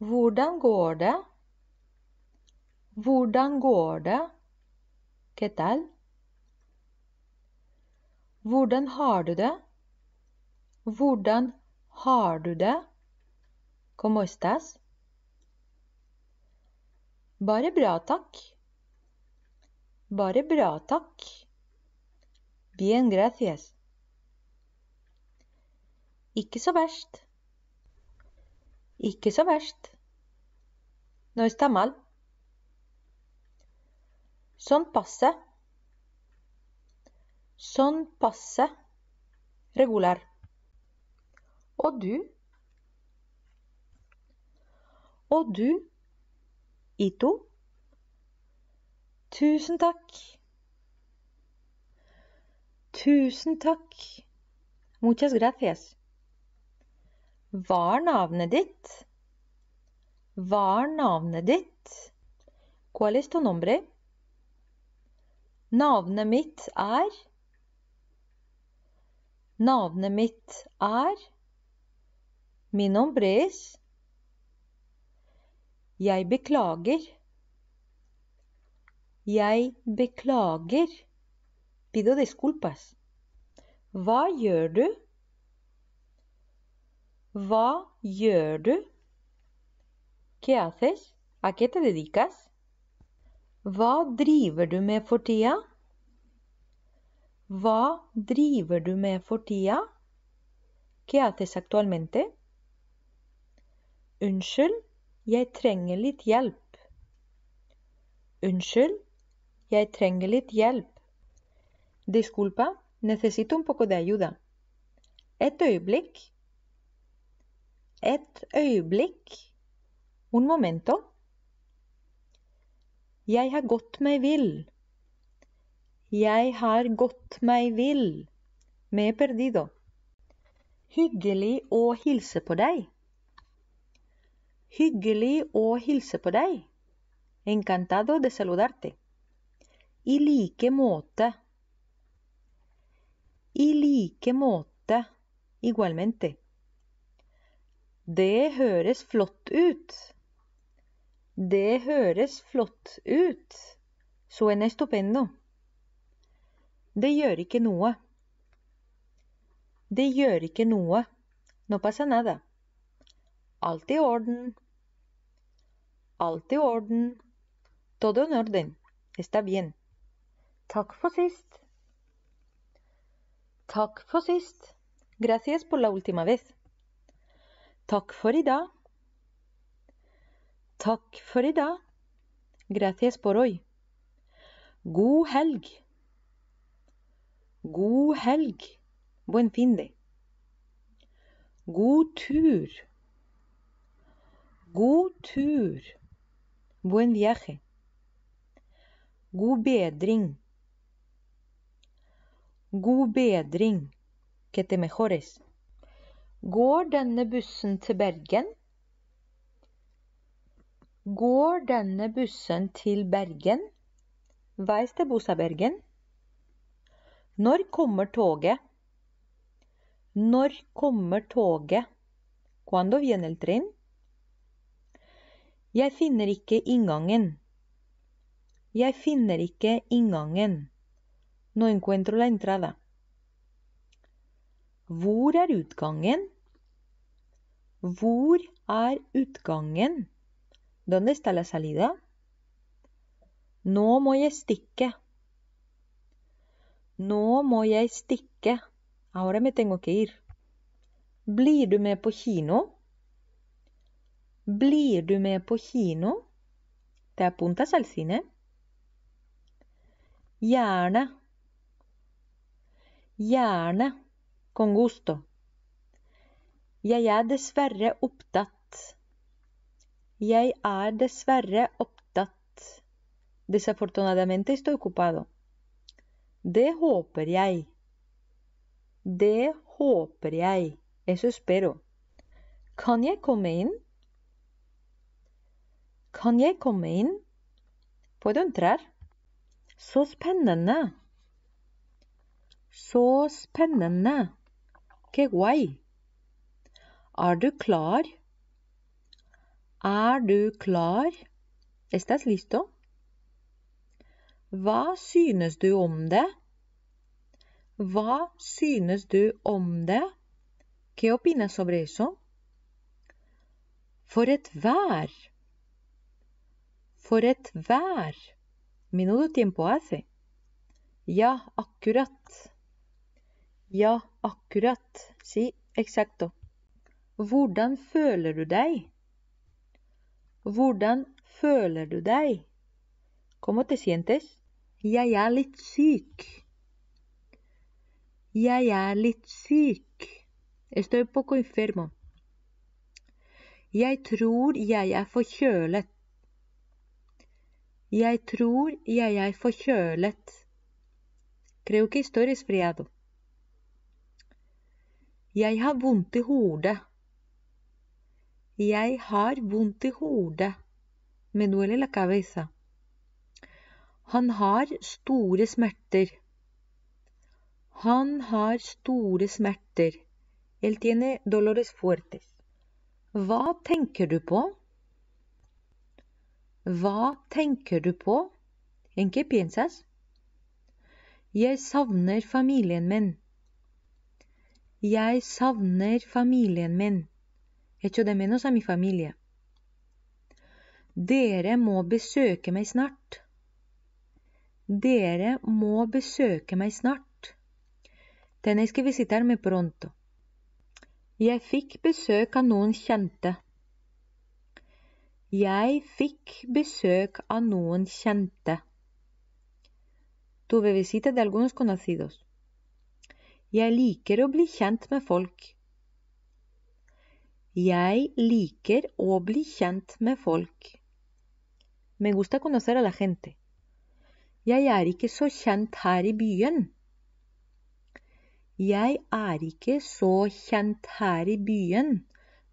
Hvordan går det? Hvordan går det? ¿Qué tal? Hvordan har du det? Hvordan har du det? ¿Cómo estás? Bare bra, takk. Bare bra, takk. Bien, gracias. Ikke så verst. Ikke så verst. No está mal. Sånn passe. Sånn passe. Regular. Og du? Og du? Ito? Tusen takk. Tusen takk. Muchas gracias. Hva er navnet ditt? Hva er navnet ditt? ¿Cuál es tu nombre? Navnet mitt er Navnet mitt er Mi nombre es Jeg beklager. Jeg beklager. Pido disculpas. Hva gjør du? Hva gjør du? ¿Qué haces? ¿A qué te dedicas? Hva driver du med for tida? Hva driver du med for tida? ¿Qué haces actualmente? Unnskyld, jeg trenger litt hjelp. Unnskyld, jeg trenger litt hjelp. Disculpa, necesito un poco de ayuda. Et øyeblikk. Et øyeblikk. Un momento. Jeg har gått meg vill. Jeg har gått meg vill. Me perdido. Hyggelig å hilse på deg. Hyggelig å hilse på deg. Encantado de saludarte. I like måte. I like måte. Igualmente. Det høres flott ut. Det høres flott ut. Suena estupendo. Det gjør ikke noe. Det gjør ikke noe. No pasa nada. Alt i orden. Alt i orden. Todo en orden. Está bien. Takk for sist. Takk for sist. Gracias por la última vez. Takk for i dag. I dag. Gracias por hoy. God helg. God helg. Buen fin de. God tur. Buen viaje. God bedring. Bedring. Que te mejores. Går denne bussen til Bergen? Går denne bussen til Bergen? Veis til Bosa Bergen. Når kommer toget? Når kommer toget? Quando viene el tren? Jeg finner ikke inngangen. Jeg finner ikke inngangen. No encuentro la entrada. Hvor er utgangen? Hvor er utgangen? ¿Dónde está la salida? Nå må jeg stikke. Nå må jeg stikke. Ahora me tengo que ir. Blir du med på kino? Blir du med på kino? ¿Te apuntas al cine? Gjerne. Gjerne. Con gusto. Jeg er dessverre opptatt. Jeg er dessverre opptatt. Desafortunadamente estoy ocupado. Det håper jeg. Det håper jeg. Eso espero. Kan jeg komme inn? Kan jeg komme inn? Puedo entrar? Så spennende. Så spennende. Qué guay. Er du klar? Er du klar? ¿Estás listo? Hva synes du om det? Hva synes du om det? ¿Qué opinas sobre eso? For et vær! For et vær! Menudo tiempo hace. Ja, akkurat. Ja, akkurat. Si exacto. Hvordan føler du deg? Hvordan føler du deg? Como te sientes? Jeg er litt syk. Jeg er litt syk. Estoy poco enfermo. Jeg tror jeg er forkjølet. Jeg tror jeg er forkjølet. Creo que estoy resfriado. Jeg har vondt i hodet. Jeg har vondt i hodet. Me duele la cabeza. Han har store smerter. Han har store smerter. El tiene dolores fuertes. Hva tenker du på? Hva tenker du på? En qué piensas? Jeg savner familien min. Jeg savner familien min. Echo de menos a mi familia. Dere må besøke meg snart. Dere må besøke meg snart. Tenéis que visitarme pronto. Jeg fikk besøk av noen kjente. Jeg fikk besøk av noen kjente. Tuve visita de algunos conocidos. Jeg liker å bli kjent med folk. Jeg liker å bli kjent med folk. Me gusta conocer a la gente. Jeg er ikke så kjent her i byen. Jeg er ikke så kjent her i byen.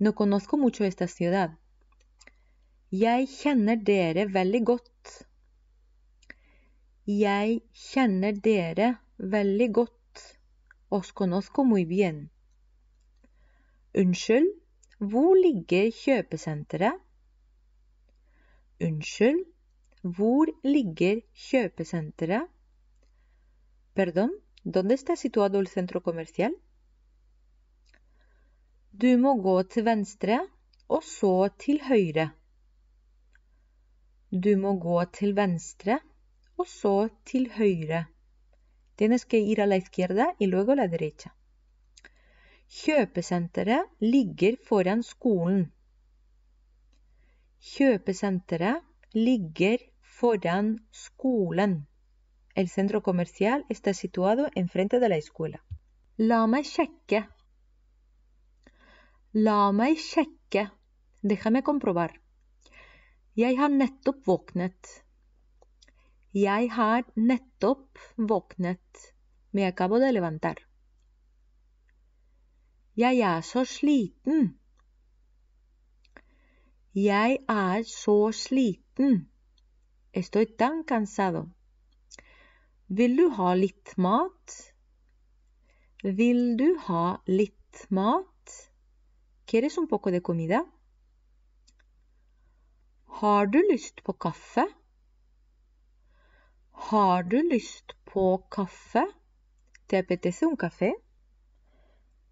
No conozco mucho esta ciudad. Jeg kjenner dere veldig godt. Jeg kjenner dere veldig godt. Os conozco muy bien. Unnskyld, hvor ligger kjøpesenteret? Unnskyld, hvor ligger kjøpesenteret? Perdón, ¿dónde está situado el centro comercial? Du må gå til venstre og så til høyre. Du må gå til venstre og så til høyre. Tienes que ir a la izquierda y luego a la derecha. Kjøpesenteret ligger foran skolen. Kjøpesenteret ligger foran skolen. El centro comercial está situado enfrente de la escuela. La meg sjekke. La meg sjekke. Déjame comprobar. Jeg har nettopp våknet. Jeg har nettopp våknet. Me acabo de levantar. Jeg er så sliten. Jeg er så sliten. Estoy tan cansado. Vil du ha litt mat? Vil du ha litt mat? ¿Quieres un poco de comida? Har du lyst på kaffe? Har du lyst på kaffe? ¿Te apetece un café?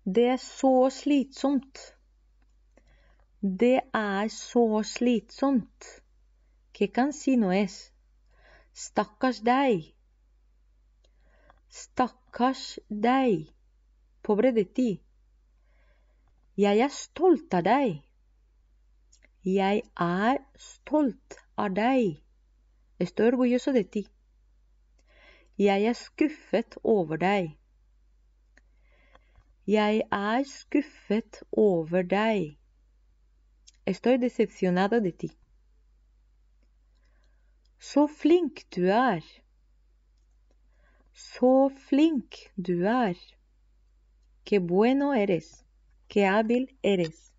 Det er så slitsomt. Det er så slitsomt. ¿Qué cansino es? Stakkars deg. Stakkars deg. Pobre de ti. Jeg er stolt av deg. Jeg er stolt av deg. Estoy orgulloso de ti. Jeg er skuffet over deg. Jeg er skuffet over deg. Estoy decepcionado de ti. Så flink du er. Så flink du er. Que bueno eres. Que hábil eres.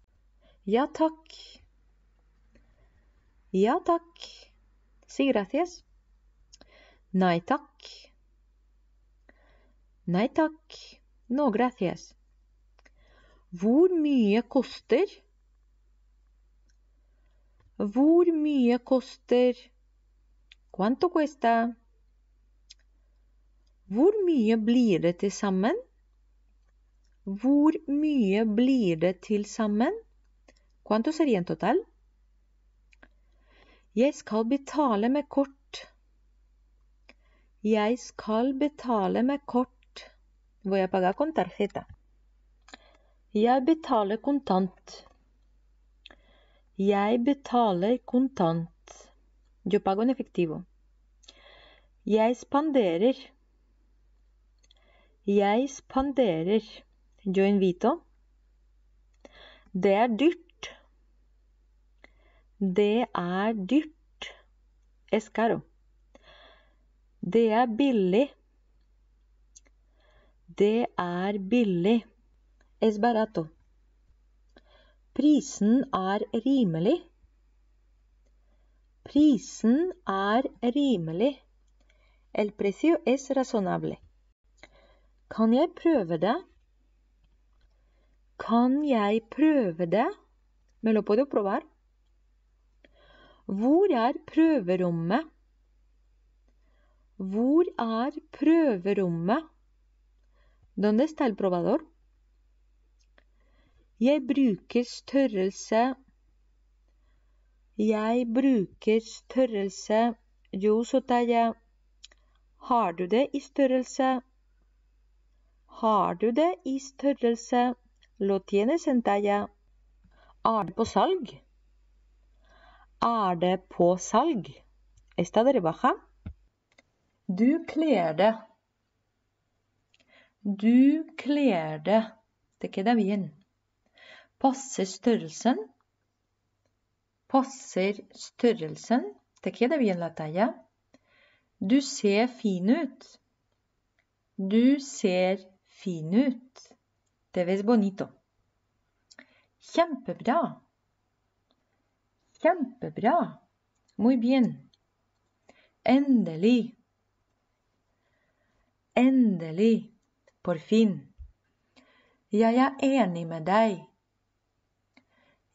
Ja takk. Ja takk. Si gracias. Nei takk. Nei takk. No gracias. Hvor mye koster? Hvor mye koster Quanto cuesta? Hvor mye blir det til sammen? Hvor mye blir det til sammen? Cuánto sería en total? Jeg skal betale med kort. Jeg skal betale med kort. Voy a pagar con tarjeta. Jeg betaler kontant. Jeg betaler kontant. Yo pago en efectivo. Jeg spanderer. Jeg spanderer. Yo invito. Det er dyrt. Det er dyrt. Es caro. Det er billig. Det er billig. Es barato. Prisen er rimelig. Prisen er rimelig. El precio es razonable. Kan jeg prøve det? Kan jeg prøve det? Me lo puedo probar. Hvor er prøverommet? Hvor er prøverommet? ¿Dónde está el probador? Jeg bruker størrelse Jeg bruker størrelse Jo uso talla Har du det i størrelse? Har du det i størrelse? Lo tienes en talla Er det på salg? Er det på salg? Está de rebaja? Du kler det. Du kler det. Te queda bien. Passer størrelsen? Passer størrelsen? Te queda bien la talla? Du ser fin ut. Du ser fin ut. Te ves bonito. Kjempebra. Kjempebra. Muy bien. Endelig. Endelig. Por fin. Jeg er enig med deg.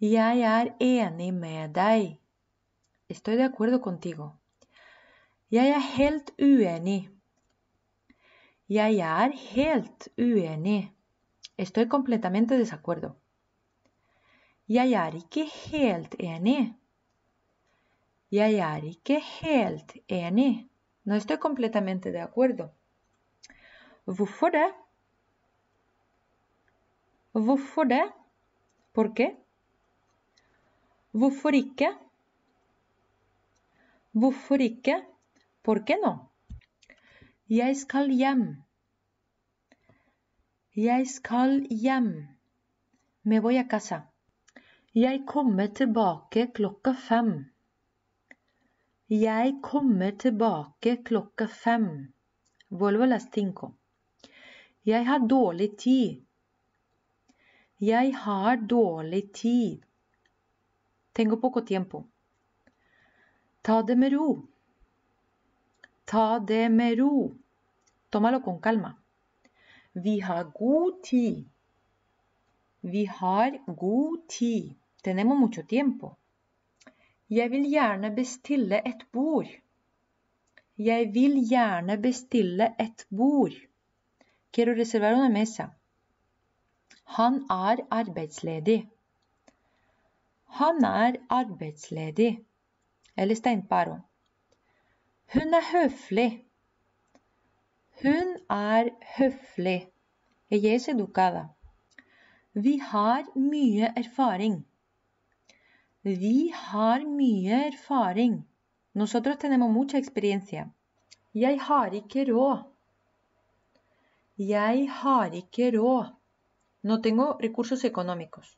Jeg er enig med deg. Estoy de acuerdo contigo. Jeg er helt uenig. Jeg er helt uenig. Estoy completamente desacuerdo. Jeg er ikke helt enig. Jeg er ikke helt enig. No estoy completamente de acuerdo. Hvorfor det? Hvorfor det? Por qué? Hvorfor ikke? Hvorfor ikke? Por qué no? Jeg skal hjem. Jeg skal hjem. Me voy a casa. Jeg kommer tilbake klokka fem. Jeg kommer tilbake klokka fem. Volvo las cinco. Jeg har dårlig tid. Jeg har dårlig tid. Tengo poco tiempo. Ta det med ro. Ta det med ro. Tómalo con calma. Vi har god tid. Vi har god tid. Tenemos mucho tiempo. Jeg vil gjerne bestille et bord. Jeg vil gjerne bestille et bord. Quiero reservar una mesa. Han er arbeidsledig. Han er arbeidsledig. Eller steinparo. Hun er høflig. Hun er høflig. Ella es educada. Vi har mye erfaring. Vi har mye erfaring. Nosotros tenemos mucha experiencia. Jeg har ikke råd. Jeg har ikke. No tengo recursos económicos.